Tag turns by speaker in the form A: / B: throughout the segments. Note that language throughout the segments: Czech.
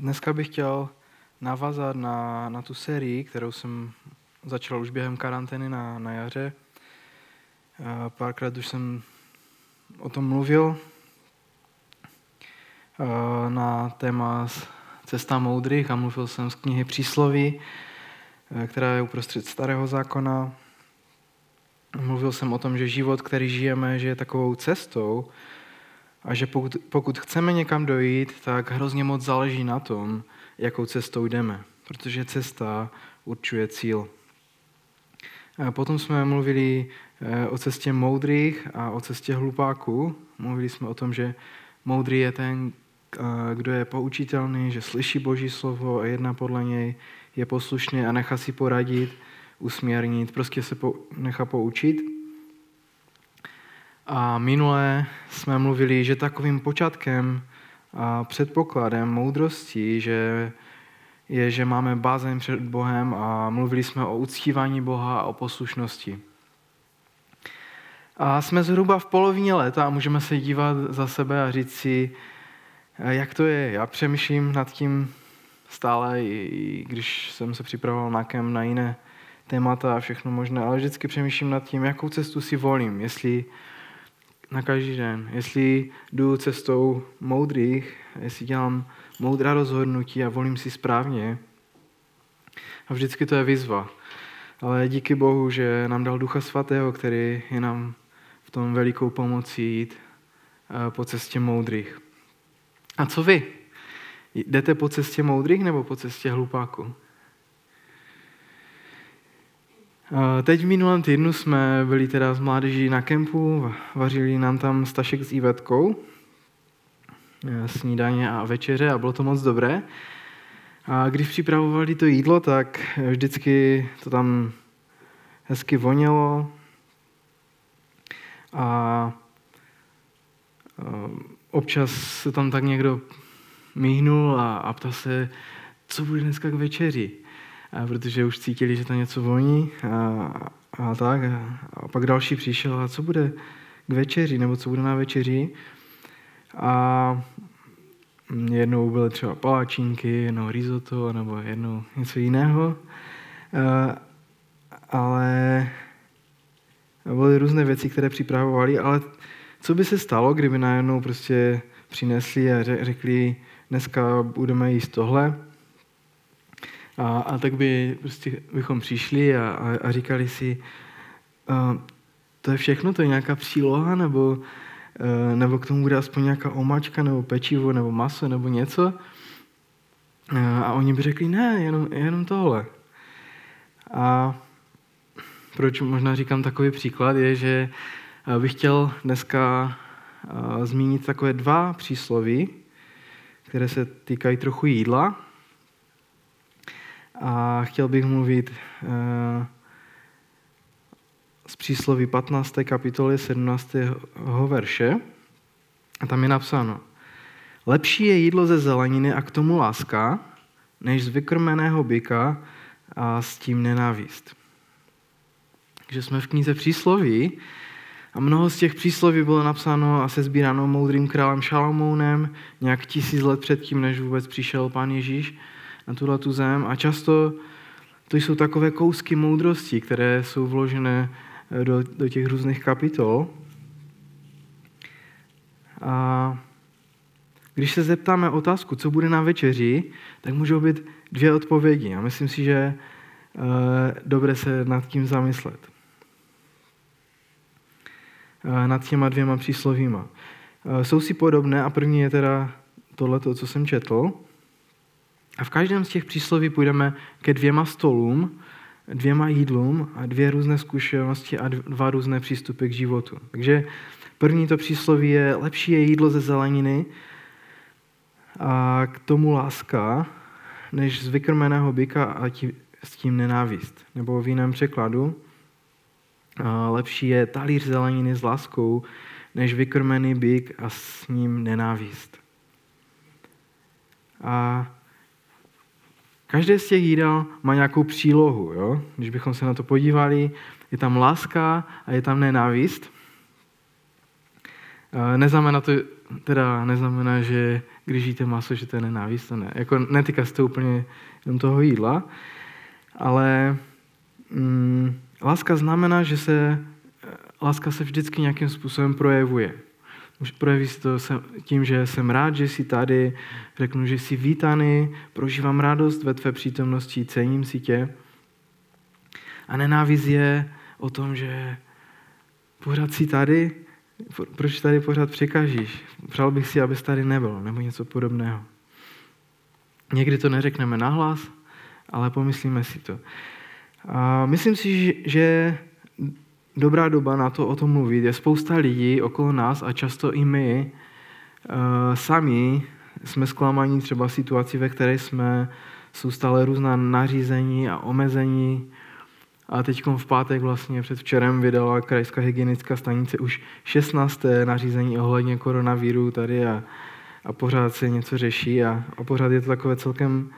A: dneska bych chtěl navázat na, na tu sérii, kterou jsem začal už během karantény na, na jaře. Párkrát už jsem o tom mluvil na téma Cesta moudrých a mluvil jsem z knihy Přísloví, která je uprostřed starého zákona. Mluvil jsem o tom, že život, který žijeme, že je takovou cestou, a že pokud, pokud chceme někam dojít, tak hrozně moc záleží na tom, jakou cestou jdeme, protože cesta určuje cíl. A potom jsme mluvili eh, o cestě moudrých a o cestě hlupáků. Mluvili jsme o tom, že moudrý je ten, eh, kdo je poučitelný, že slyší Boží slovo a jedná podle něj, je poslušný a nechá si poradit, usměrnit, prostě se nechá poučit. A minule jsme mluvili, že takovým počátkem a předpokladem moudrosti, že je, že máme bázeň před Bohem a mluvili jsme o uctívání Boha a o poslušnosti. A jsme zhruba v polovině léta a můžeme se dívat za sebe a říct si, jak to je. Já přemýšlím nad tím stále, i když jsem se připravoval na kem, na jiné témata a všechno možné, ale vždycky přemýšlím nad tím, jakou cestu si volím. Jestli na každý den. Jestli jdu cestou moudrých, jestli dělám moudrá rozhodnutí a volím si správně. A vždycky to je výzva. Ale díky Bohu, že nám dal Ducha Svatého, který je nám v tom velikou pomocí jít eh, po cestě moudrých. A co vy? Jdete po cestě moudrých nebo po cestě hlupáků? Teď v minulém týdnu jsme byli teda s mládeží na kempu, vařili nám tam Stašek s Ivetkou, e, snídaně a večeře a bylo to moc dobré. A když připravovali to jídlo, tak vždycky to tam hezky vonělo a e, občas se tam tak někdo míhnul a, a ptal se, co bude dneska k večeři protože už cítili, že to něco voní a, a tak. A pak další přišel a co bude k večeři, nebo co bude na večeři. A jednou byly třeba palačinky, jednou risotto, nebo jednou něco jiného. Ale byly různé věci, které připravovali, ale co by se stalo, kdyby najednou prostě přinesli a řekli, dneska budeme jíst tohle, a, a tak by prostě bychom přišli a, a, a říkali si, a, to je všechno, to je nějaká příloha, nebo, a, nebo k tomu bude aspoň nějaká omačka, nebo pečivo, nebo maso, nebo něco. A, a oni by řekli, ne, jenom, jenom tohle. A proč možná říkám takový příklad, je, že bych chtěl dneska zmínit takové dva přísloví, které se týkají trochu jídla a chtěl bych mluvit uh, z přísloví 15. kapitoly 17. verše. A tam je napsáno, lepší je jídlo ze zeleniny a k tomu láska, než z vykrmeného byka a s tím nenávist. Takže jsme v knize přísloví a mnoho z těch přísloví bylo napsáno a se sbíráno moudrým králem Šalomounem nějak tisíc let předtím, než vůbec přišel pán Ježíš na tuhle tu zem a často to jsou takové kousky moudrosti, které jsou vložené eh, do, do těch různých kapitol. A když se zeptáme otázku, co bude na večeři, tak můžou být dvě odpovědi. A myslím si, že je dobré se nad tím zamyslet. Eh, nad těma dvěma příslovíma. Eh, jsou si podobné a první je teda tohle, co jsem četl. A v každém z těch přísloví půjdeme ke dvěma stolům, dvěma jídlům a dvě různé zkušenosti a dva různé přístupy k životu. Takže první to přísloví je lepší je jídlo ze zeleniny a k tomu láska, než z vykrmeného byka a tí, s tím nenávist. Nebo v jiném překladu, lepší je talíř zeleniny s láskou, než vykrmený byk a s ním nenávist. A Každé z těch jídel má nějakou přílohu. Jo? Když bychom se na to podívali, je tam láska a je tam nenávist. Neznamená to, teda neznamená, že když jíte maso, že to je nenávist, to ne. Jako netýká se to úplně jenom toho jídla, ale mm, láska znamená, že se, láska se vždycky nějakým způsobem projevuje. Projeví se to tím, že jsem rád, že jsi tady, řeknu, že jsi vítaný, prožívám radost ve tvé přítomnosti, cením si tě. A nenávist je o tom, že pořád jsi tady, proč tady pořád přikažíš? Přál bych si, abys tady nebyl, nebo něco podobného. Někdy to neřekneme nahlas, ale pomyslíme si to. A myslím si, že dobrá doba na to o tom mluvit. Je spousta lidí okolo nás a často i my uh, sami jsme zklamaní třeba v situaci, ve které jsme, jsou stále různá nařízení a omezení. A teď v pátek vlastně před včerem vydala krajská hygienická stanice už 16. nařízení ohledně koronaviru tady a, a pořád se něco řeší a, a pořád je to takové celkem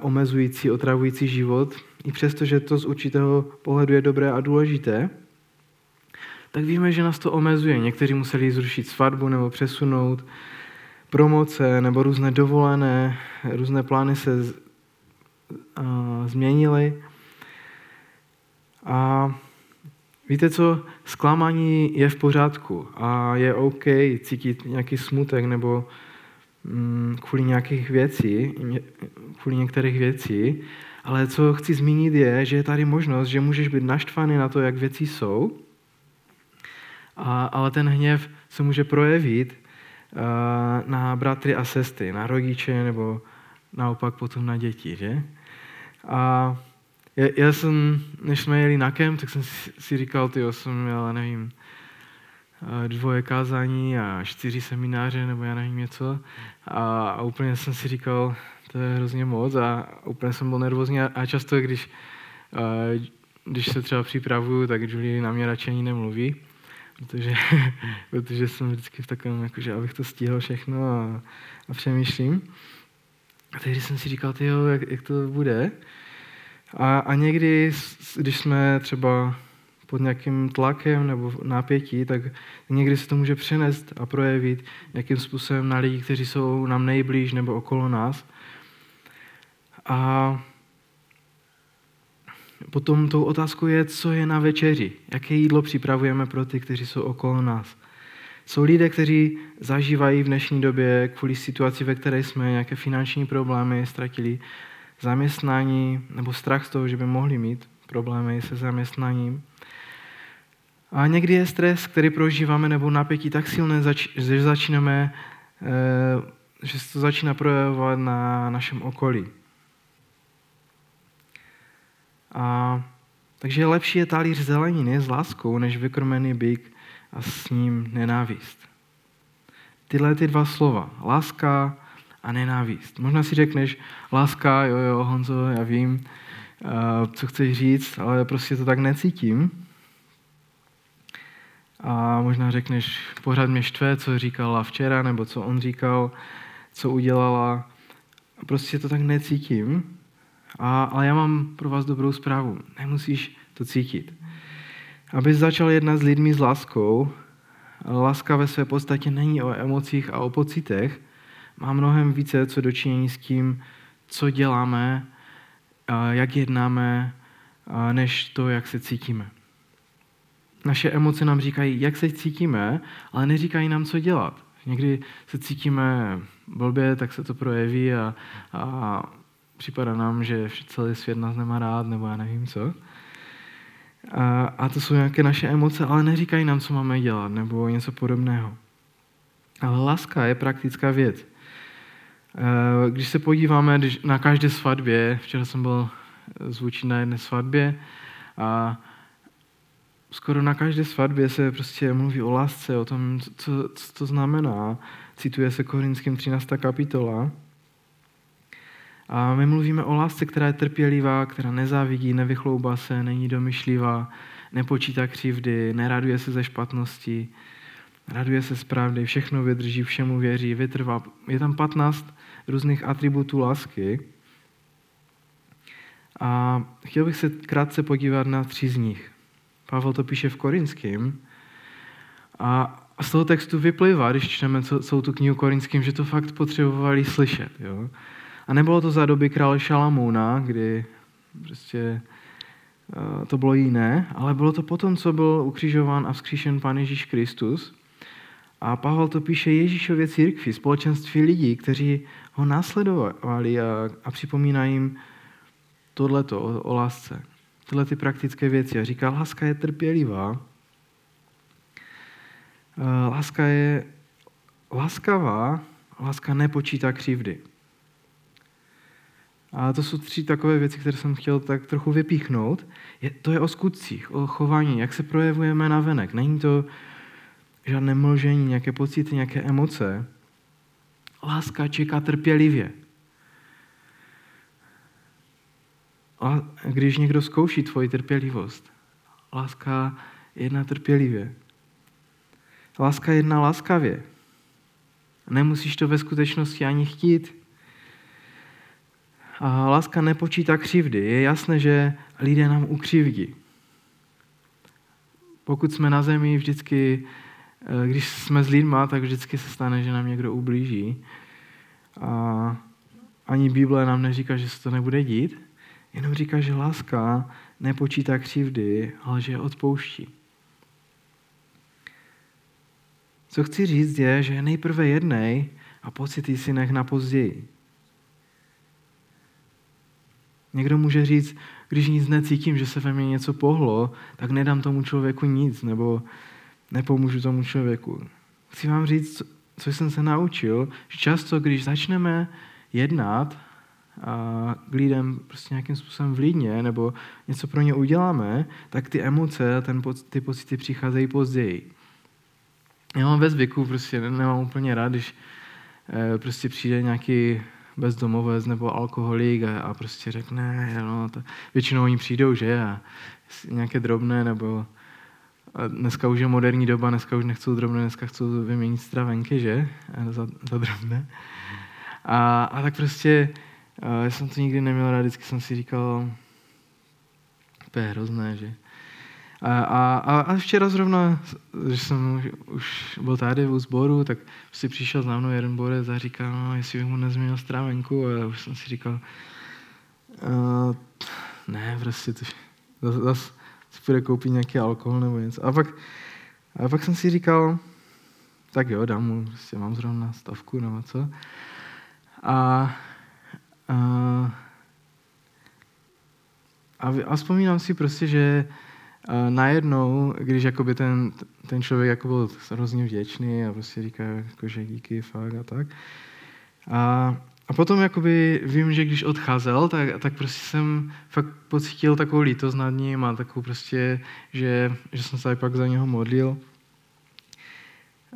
A: omezující, otravující život i přesto, že to z určitého pohledu je dobré a důležité, tak víme, že nás to omezuje. Někteří museli zrušit svatbu nebo přesunout promoce nebo různé dovolené, různé plány se z, a, změnily. A víte co, zklamání je v pořádku a je OK cítit nějaký smutek nebo kvůli nějakých věcí, kvůli některých věcí, ale co chci zmínit je, že je tady možnost, že můžeš být naštvaný na to, jak věci jsou, a, ale ten hněv se může projevit na bratry a sestry, na rodiče nebo naopak potom na děti, že? A já, já jsem, než jsme jeli na kem, tak jsem si, si říkal, ty jsem měl, nevím, dvoje kázání a čtyři semináře, nebo já nevím něco. A, a úplně jsem si říkal, to je hrozně moc a úplně jsem byl nervózní a, často, když, když se třeba připravuju, tak Julie na mě radši ani nemluví, protože, protože jsem vždycky v takovém, jakože abych to stihl všechno a, a přemýšlím. A tehdy jsem si říkal, tyjo, jak, jak to bude. A, a někdy, když jsme třeba pod nějakým tlakem nebo napětí, tak někdy se to může přenést a projevit nějakým způsobem na lidi, kteří jsou nám nejblíž nebo okolo nás. A potom tou otázkou je, co je na večeři. Jaké jídlo připravujeme pro ty, kteří jsou okolo nás. Jsou lidé, kteří zažívají v dnešní době kvůli situaci, ve které jsme nějaké finanční problémy, ztratili zaměstnání nebo strach z toho, že by mohli mít problémy se zaměstnáním. A někdy je stres, který prožíváme, nebo napětí tak silné, že začínáme, eh, že se to začíná projevovat na našem okolí. A, takže lepší je talíř zeleniny s láskou, než vykrmený byk a s ním nenávist. Tyhle ty dva slova, láska a nenávist. Možná si řekneš, láska, jo, jo, Honzo, já vím, co chceš říct, ale prostě to tak necítím. A možná řekneš, pořád mě štve, co říkala včera, nebo co on říkal, co udělala. Prostě to tak necítím. A, ale já mám pro vás dobrou zprávu. Nemusíš to cítit. Aby začal jednat s lidmi s láskou, láska ve své podstatě není o emocích a o pocitech, má mnohem více co dočinění s tím, co děláme, jak jednáme, než to, jak se cítíme. Naše emoce nám říkají, jak se cítíme, ale neříkají nám, co dělat. Někdy se cítíme blbě, tak se to projeví a, a připadá nám, že celý svět nás nemá rád, nebo já nevím co. A, a to jsou nějaké naše emoce, ale neříkají nám, co máme dělat, nebo něco podobného. Ale láska je praktická věc. E, když se podíváme na každé svatbě, včera jsem byl zvučit na jedné svatbě a skoro na každé svatbě se prostě mluví o lásce, o tom, co, co to znamená. Cituje se Korinským 13. kapitola. A my mluvíme o lásce, která je trpělivá, která nezávidí, nevychloubá se, není domyšlivá, nepočítá křivdy, neraduje se ze špatnosti, raduje se z pravdy, všechno vydrží, všemu věří, vytrvá. Je tam 15 různých atributů lásky. A chtěl bych se krátce podívat na tři z nich. Pavel to píše v Korinském. A z toho textu vyplývá, když čteme celou tu knihu Korinským, že to fakt potřebovali slyšet. Jo? A nebylo to za doby krále Šalamůna, kdy prostě uh, to bylo jiné, ale bylo to potom, co byl ukřižován a vzkříšen Pán Ježíš Kristus. A Pavel to píše Ježíšově církvi, společenství lidí, kteří ho následovali a, a připomínají jim tohleto o, o lásce. Tyhle ty praktické věci. A říká, láska je trpělivá, Eh, láska je láskavá, láska nepočítá křivdy. A to jsou tři takové věci, které jsem chtěl tak trochu vypíchnout. Je, to je o skutcích, o chování, jak se projevujeme na venek. Není to žádné mlžení, nějaké pocity, nějaké emoce. Láska čeká trpělivě. A když někdo zkouší tvoji trpělivost, láska jedná trpělivě. Láska jedná láskavě. Nemusíš to ve skutečnosti ani chtít. A láska nepočítá křivdy. Je jasné, že lidé nám ukřivdí. Pokud jsme na zemi, vždycky, eh, když jsme s lidma, tak vždycky se stane, že nám někdo ublíží. A ani Bible nám neříká, že se to nebude dít, jenom říká, že láska nepočítá křivdy, ale že je odpouští. Co chci říct je, že nejprve jednej a pocity si nech na později. Někdo může říct, když nic necítím, že se ve mně něco pohlo, tak nedám tomu člověku nic, nebo nepomůžu tomu člověku. Chci vám říct, co jsem se naučil, že často, když začneme jednat k lidem prostě nějakým způsobem vlídně, nebo něco pro ně uděláme, tak ty emoce, ten, ty pocity přicházejí později. Já mám ve zvyku, prostě nemám úplně rád, když eh, prostě přijde nějaký bezdomovec nebo alkoholik a, a prostě řekne, no, to, většinou oni přijdou, že, a nějaké drobné, nebo a dneska už je moderní doba, dneska už nechcou drobné, dneska chcou vyměnit stravenky, že, za, za drobné. A, a tak prostě, a já jsem to nikdy neměl rád, vždycky jsem si říkal, to je hrozné, že a, a, a včera zrovna, když jsem už byl tady v sboru, tak si přišel za mnou jeden borec a říkal, no, jestli bych mu nezměnil strávenku. A já už jsem si říkal, uh, ne, prostě to, zase, zase si půjde koupit nějaký alkohol nebo něco. A pak, a pak jsem si říkal, tak jo, dám mu, prostě mám zrovna stavku nebo co. A, a, a, a vzpomínám si prostě, že najednou, když jakoby ten, ten člověk jako byl hrozně vděčný a prostě říká, jako, že díky, fakt a tak. A, a potom jakoby vím, že když odcházel, tak, tak prostě jsem fakt pocítil takovou lítost nad ním a takovou prostě, že, že jsem se pak za něho modlil.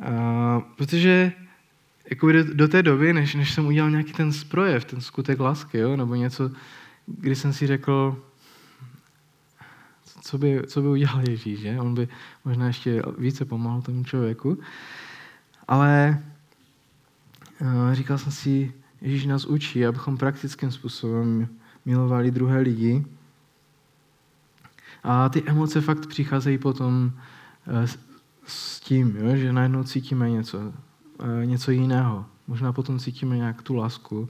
A: A, protože jakoby do, do té doby, než, než jsem udělal nějaký ten projev, ten skutek lásky, jo, nebo něco, kdy jsem si řekl, co by, co by udělal Ježíš, že? On by možná ještě více pomohl tomu člověku. Ale uh, říkal jsem si, Ježíš nás učí, abychom praktickým způsobem milovali druhé lidi. A ty emoce fakt přicházejí potom uh, s tím, jo? že najednou cítíme něco, něco jiného. Možná potom cítíme nějak tu lásku,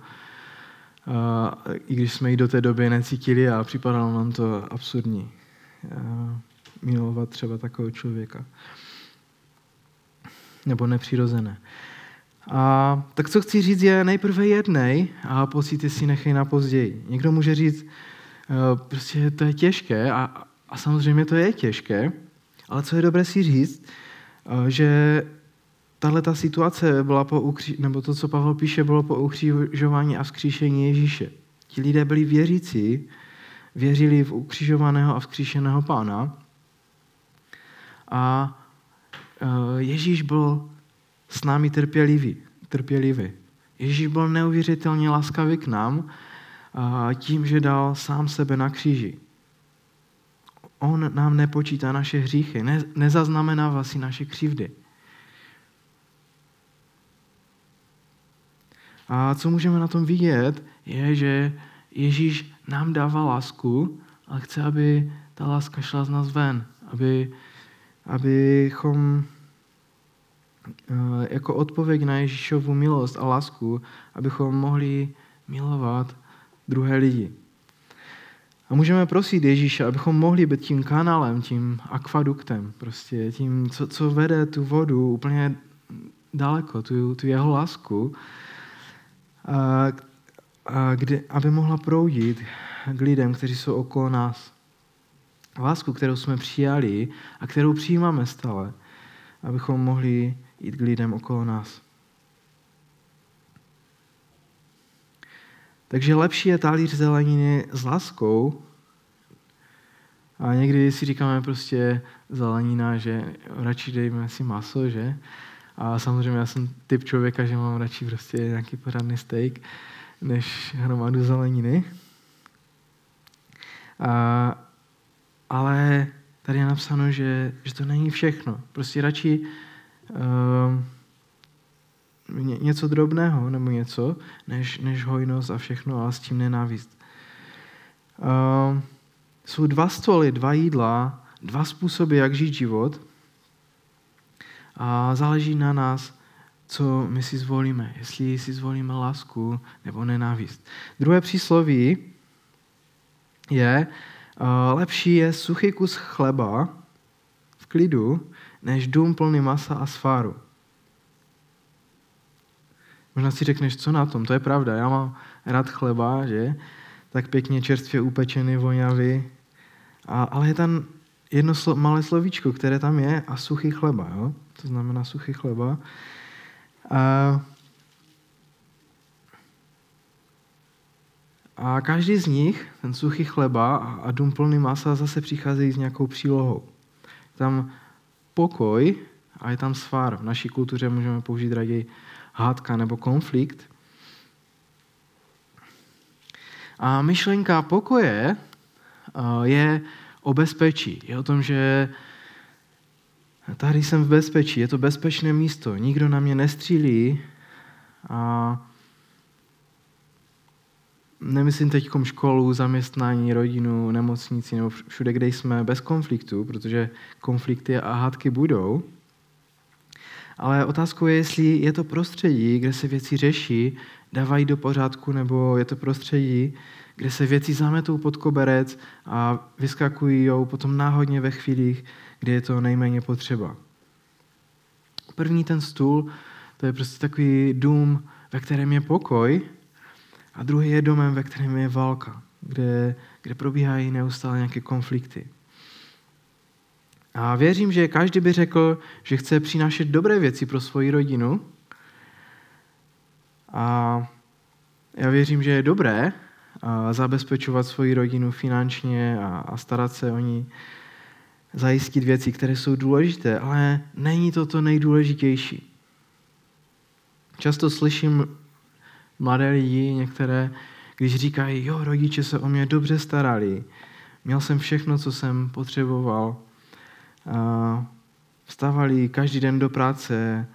A: Uh, i když jsme ji do té doby necítili a připadalo nám to absurdní. Eh, milovat třeba takového člověka. Nebo nepřirozené. A tak co chci říct je nejprve jednej a pocity si nechej na později. Někdo může říct, eh, prostě to je těžké a, a samozřejmě to je těžké, ale co je dobré si říct, eh, že tahle ta situace byla po ukří, nebo to, co Pavel píše, bylo po ukřižování a vzkříšení Ježíše. Ti lidé byli věřící, věřili v ukřižovaného a vzkříšeného pána. A e, Ježíš byl s námi trpělivý. trpělivý. Ježíš byl neuvěřitelně laskavý k nám tím, že dal sám sebe na kříži. On nám nepočítá naše hříchy, ne, nezaznamenává si naše křivdy. A co můžeme na tom vidět, je, že Ježíš nám dává lásku, ale chce, aby ta láska šla z nás ven, aby, abychom jako odpověď na Ježíšovu milost a lásku, abychom mohli milovat druhé lidi. A můžeme prosit Ježíše, abychom mohli být tím kanálem, tím akvaduktem, prostě tím, co, co vede tu vodu úplně daleko, tu, tu jeho lásku, kde, aby mohla proudit k lidem, kteří jsou okolo nás. Lásku, kterou jsme přijali a kterou přijímáme stále, abychom mohli jít k lidem okolo nás. Takže lepší je talíř zeleniny s láskou. A někdy si říkáme prostě zelenina, že radši dejme si maso, že? A samozřejmě já jsem typ člověka, že mám radši prostě nějaký pořádný steak, než hromadu zeleniny. A, ale tady je napsáno, že, že to není všechno. Prostě radši uh, něco drobného nebo něco, než, než hojnost a všechno, ale s tím nenávist. Uh, jsou dva stoly, dva jídla, dva způsoby, jak žít život a záleží na nás, co my si zvolíme. Jestli si zvolíme lásku nebo nenávist. Druhé přísloví je, uh, lepší je suchý kus chleba v klidu, než dům plný masa a sváru. Možná si řekneš, co na tom, to je pravda, já mám rád chleba, že? Tak pěkně čerstvě upečený, vonavý. A, ale je tam jedno slo, malé slovíčko, které tam je a suchý chleba, jo? To znamená suchý chleba. A, a každý z nich, ten suchý chleba a, dům plný masa, zase přicházejí s nějakou přílohou. Tam pokoj a je tam svár. V naší kultuře můžeme použít raději hádka nebo konflikt. A myšlenka pokoje je o bezpečí. Je o tom, že tady jsem v bezpečí, je to bezpečné místo, nikdo na mě nestřílí a nemyslím teď školu, zaměstnání, rodinu, nemocnici nebo všude, kde jsme bez konfliktu, protože konflikty a hádky budou. Ale otázkou je, jestli je to prostředí, kde se věci řeší, dávají do pořádku, nebo je to prostředí, kde se věci zametou pod koberec a vyskakují potom náhodně ve chvílích, kdy je to nejméně potřeba. První ten stůl, to je prostě takový dům, ve kterém je pokoj, a druhý je domem, ve kterém je válka, kde, kde probíhají neustále nějaké konflikty. A věřím, že každý by řekl, že chce přinášet dobré věci pro svoji rodinu. A já věřím, že je dobré zabezpečovat svoji rodinu finančně a, a starat se o ní, zajistit věci, které jsou důležité, ale není to to nejdůležitější. Často slyším mladé lidi, některé, když říkají, jo, rodiče se o mě dobře starali, měl jsem všechno, co jsem potřeboval, vstávali každý den do práce,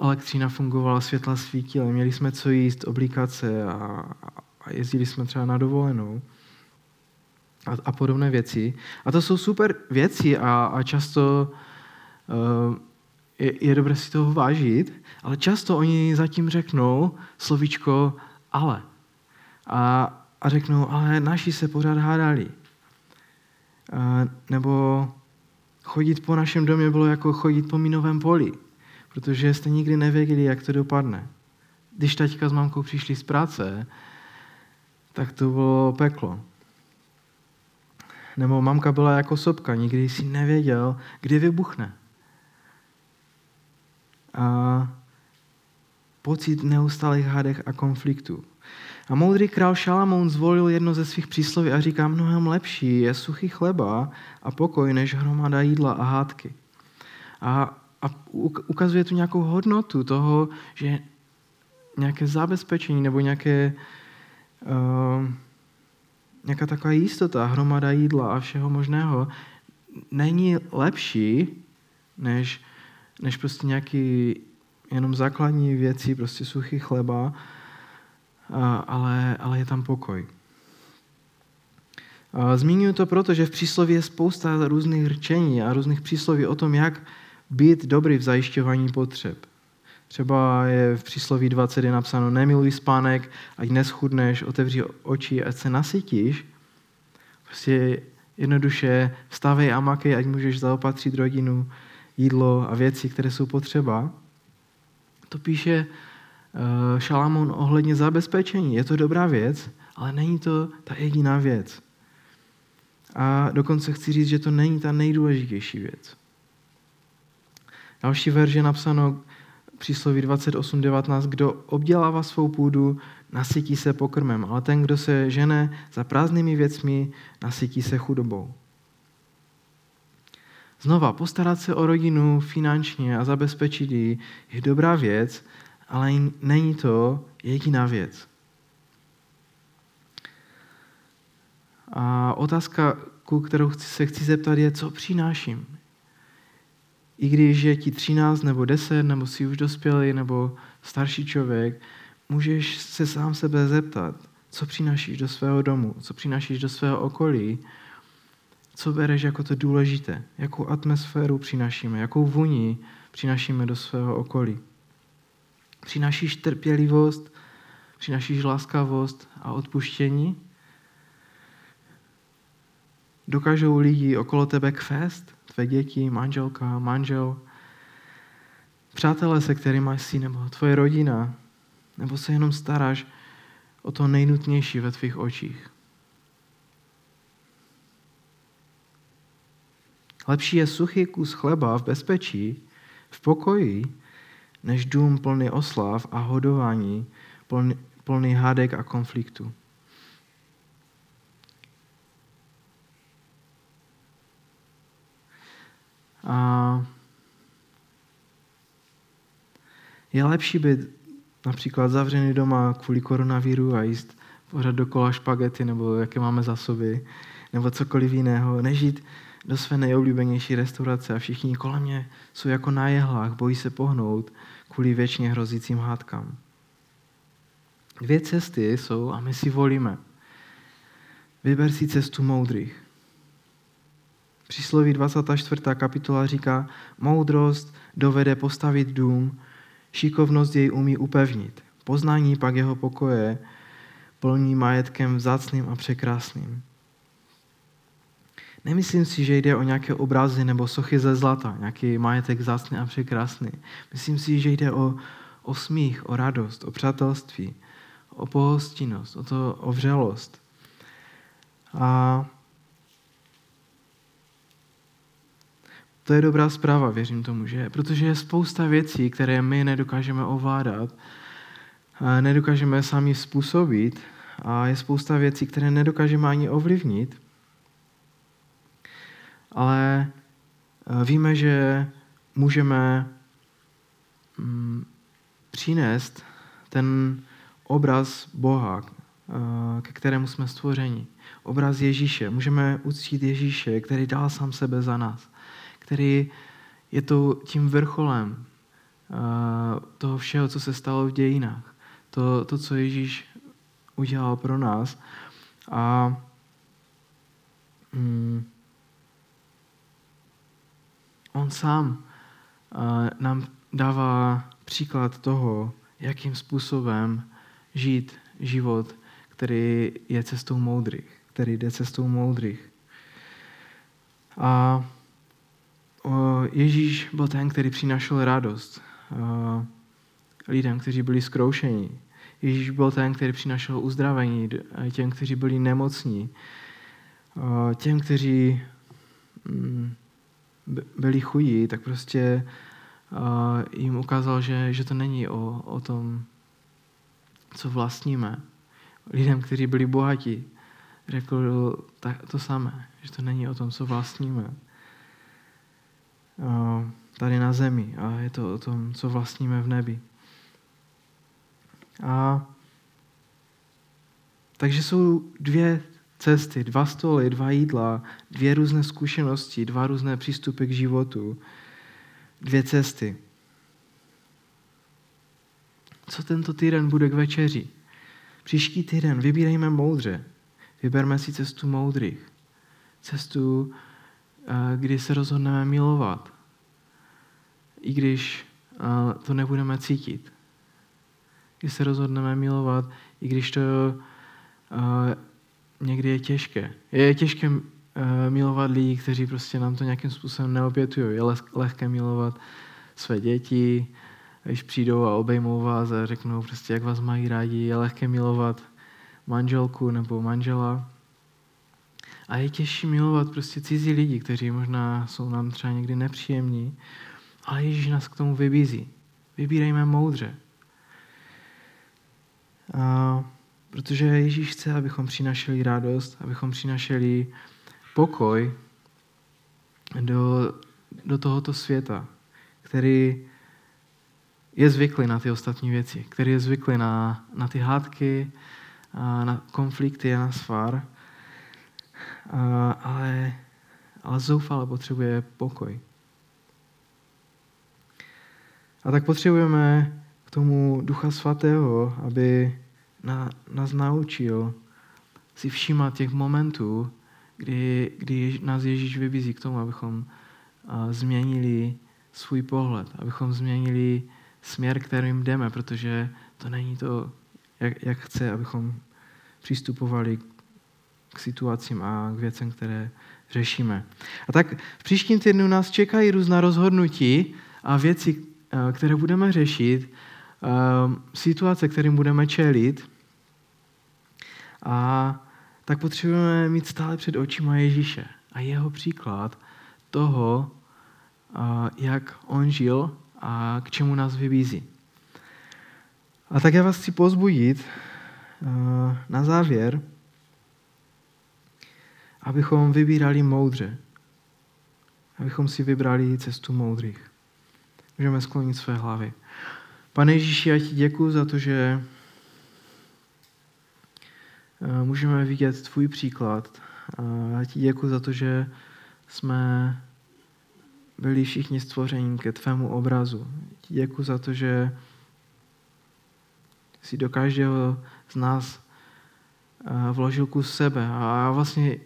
A: elektřina fungovala, světla svítila, měli jsme co jíst, oblíkat se a, a jezdili jsme třeba na dovolenou a, a podobné věci. A to jsou super věci a, a často uh, je, je dobré si toho vážit, ale často oni zatím řeknou slovíčko ale. A, a řeknou, ale naši se pořád hádali. Uh, nebo chodit po našem domě bylo jako chodit po minovém poli, protože jste nikdy nevěděli, jak to dopadne. Když taťka s mamkou přišli z práce, tak to bylo peklo. Nebo mamka byla jako sopka, nikdy si nevěděl, kdy vybuchne. A pocit neustálých hádech a konfliktů. A moudrý král Šalamoun zvolil jedno ze svých přísloví a říká, mnohem lepší je suchý chleba a pokoj, než hromada jídla a hádky. A, a ukazuje tu nějakou hodnotu toho, že nějaké zabezpečení nebo nějaké, uh, nějaká taková jistota, hromada jídla a všeho možného není lepší, než, než prostě nějaký jenom základní věci, prostě suchý chleba, ale, ale je tam pokoj. Zmíňuji to proto, že v přísloví je spousta různých řečení a různých přísloví o tom, jak být dobrý v zajišťování potřeb. Třeba je v přísloví 20 je napsáno nemiluj spánek, ať neschudneš, otevři oči, ať se nasytíš. Prostě jednoduše vstávej a makej, ať můžeš zaopatřit rodinu, jídlo a věci, které jsou potřeba. To píše uh, Šalamón ohledně zabezpečení. Je to dobrá věc, ale není to ta jediná věc. A dokonce chci říct, že to není ta nejdůležitější věc. Další verže je napsáno přísloví 28.19, kdo obdělává svou půdu, nasytí se pokrmem, ale ten, kdo se žene za prázdnými věcmi, nasytí se chudobou. Znova, postarat se o rodinu finančně a zabezpečit ji je dobrá věc, ale není to jediná věc. A otázka, kterou se chci zeptat, je, co přináším. I když je ti 13 nebo 10, nebo jsi už dospělý, nebo starší člověk, můžeš se sám sebe zeptat, co přinášíš do svého domu, co přinášíš do svého okolí, co bereš jako to důležité, jakou atmosféru přinášíme, jakou vůni přinášíme do svého okolí. Přinášíš trpělivost, přinášíš láskavost a odpuštění, Dokážou lidi okolo tebe kvést? Tvé děti, manželka, manžel, přátelé, se kterými jsi, nebo tvoje rodina, nebo se jenom staráš o to nejnutnější ve tvých očích. Lepší je suchý kus chleba v bezpečí, v pokoji, než dům plný oslav a hodování, plný, plný hádek a konfliktu. A je lepší být například zavřený doma kvůli koronaviru a jíst pořád dokola špagety nebo jaké máme zásoby, nebo cokoliv jiného, než jít do své nejoblíbenější restaurace a všichni kolem mě jsou jako na jehlách, bojí se pohnout kvůli věčně hrozícím hádkám. Dvě cesty jsou a my si volíme. Vyber si cestu moudrých. Přísloví 24. kapitola říká, moudrost dovede postavit dům, šikovnost jej umí upevnit. Poznání pak jeho pokoje plní majetkem vzácným a překrásným. Nemyslím si, že jde o nějaké obrazy nebo sochy ze zlata, nějaký majetek vzácný a překrásný. Myslím si, že jde o, o smích, o radost, o přátelství, o pohostinnost, o, to, o vřelost. A To je dobrá zpráva, věřím tomu, že? Protože je spousta věcí, které my nedokážeme ovládat, nedokážeme sami způsobit a je spousta věcí, které nedokážeme ani ovlivnit, ale e, víme, že můžeme mm, přinést ten obraz Boha, e, ke kterému jsme stvořeni. Obraz Ježíše. Můžeme uctít Ježíše, který dal sám sebe za nás který je to tím vrcholem eh, toho všeho, co se stalo v dějinách. To, to co Ježíš udělal pro nás. A mm, on sám uh, nám dává příklad toho, jakým způsobem žít život, který je cestou moudrých, který jde cestou moudrých. A Ježíš byl ten, který přinášel radost lidem, kteří byli zkroušení. Ježíš byl ten, který přinášel uzdravení těm, kteří byli nemocní, těm, kteří mm, byli chudí, tak prostě jim ukázal, že, že to není o, o tom, co vlastníme. Lidem, kteří byli bohatí, řekl to samé, že to není o tom, co vlastníme tady na zemi a je to o tom, co vlastníme v nebi. A takže jsou dvě cesty, dva stoly, dva jídla, dvě různé zkušenosti, dva různé přístupy k životu, dvě cesty. Co tento týden bude k večeři? Příští týden vybírejme moudře. Vyberme si cestu moudrých. Cestu, kdy se rozhodneme milovat. i když to nebudeme cítit. Když se rozhodneme milovat, i když to někdy je těžké. Je těžké milovat lidi, kteří prostě nám to nějakým způsobem neobětují. Je lehké milovat své děti, když přijdou a obejmou vás a řeknou prostě, jak vás mají rádi. Je lehké milovat manželku nebo manžela. A je těžší milovat prostě cizí lidi, kteří možná jsou nám třeba někdy nepříjemní, ale Ježíš nás k tomu vybízí. Vybírejme moudře. A protože Ježíš chce, abychom přinašeli radost, abychom přinašeli pokoj do, do tohoto světa, který je zvyklý na ty ostatní věci, který je zvyklý na, na ty hádky, na konflikty a na svár, ale, ale zoufale potřebuje pokoj. A tak potřebujeme k tomu Ducha Svatého, aby na, nás naučil si všímat těch momentů, kdy, kdy nás Ježíš vybízí k tomu, abychom změnili svůj pohled, abychom změnili směr, kterým jdeme, protože to není to, jak, jak chce, abychom přistupovali k situacím a k věcem, které řešíme. A tak v příštím týdnu nás čekají různá rozhodnutí a věci, eh, které budeme řešit, eh, situace, kterým budeme čelit. A tak potřebujeme mít stále před očima Ježíše a jeho příklad toho, eh, jak on žil a k čemu nás vybízí. A tak já vás chci pozbudit na závěr, abychom vybírali moudře. Abychom si vybrali cestu moudrých. Můžeme sklonit své hlavy. Pane Ježíši, já ti děkuji za to, že eh, můžeme vidět tvůj příklad. Já ti děkuji za to, že jsme byli všichni stvoření ke tvému obrazu. Děkuji za to, že si do každého z nás eh, vložil kus sebe. A já vlastně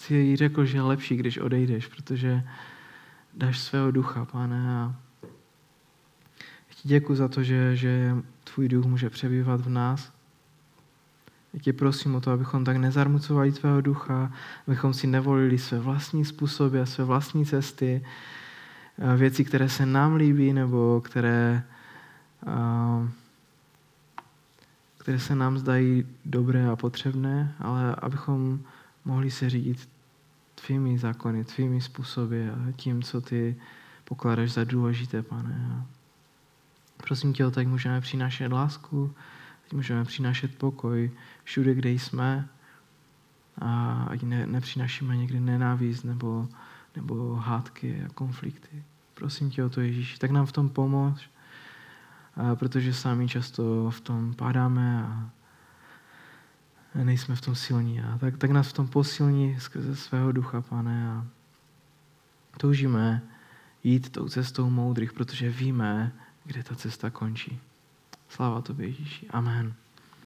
A: si jí řekl, že je lepší, když odejdeš, protože dáš svého ducha, pane. A ti děkuji za to, že, že tvůj duch může přebývat v nás. Já tě prosím o to, abychom tak nezarmucovali tvého ducha, abychom si nevolili své vlastní způsoby a své vlastní cesty, věci, které se nám líbí, nebo které, které se nám zdají dobré a potřebné, ale abychom mohli se řídit tvými zákony, tvými způsoby a tím, co ty pokládáš za důležité, pane. Prosím tě, tak můžeme přinášet lásku, ať můžeme přinášet pokoj všude, kde jsme a ať ne, nepřinášíme někdy nenávist nebo, nebo hádky a konflikty. Prosím tě o to, Ježíš, tak nám v tom pomož, protože sami často v tom padáme a nejsme v tom silní. A tak, tak nás v tom posilní skrze svého ducha, pane. A toužíme jít tou cestou moudrých, protože víme, kde ta cesta končí. Sláva tobě, Ježíši. Amen.